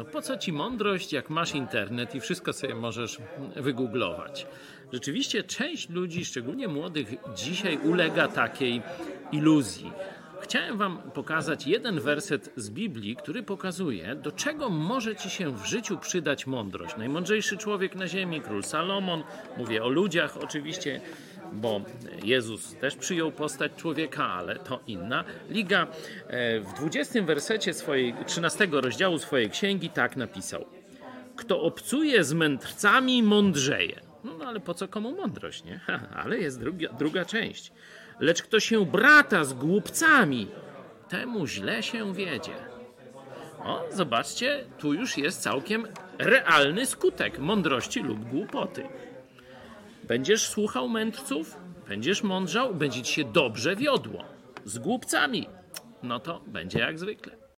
No po co ci mądrość, jak masz internet i wszystko sobie możesz wygooglować? Rzeczywiście część ludzi, szczególnie młodych, dzisiaj ulega takiej iluzji. Chciałem Wam pokazać jeden werset z Biblii, który pokazuje, do czego może Ci się w życiu przydać mądrość. Najmądrzejszy człowiek na ziemi, król Salomon, mówię o ludziach oczywiście, bo Jezus też przyjął postać człowieka, ale to inna liga. E, w 20 wersecie swojej, 13 rozdziału swojej księgi tak napisał. Kto obcuje z mędrcami, mądrzeje. No, no ale po co komu mądrość, nie? ale jest druga, druga część. Lecz kto się brata z głupcami, temu źle się wiedzie. O, zobaczcie, tu już jest całkiem realny skutek mądrości lub głupoty. Będziesz słuchał mędrców, będziesz mądrzał, będzie ci się dobrze wiodło. Z głupcami, no to będzie jak zwykle.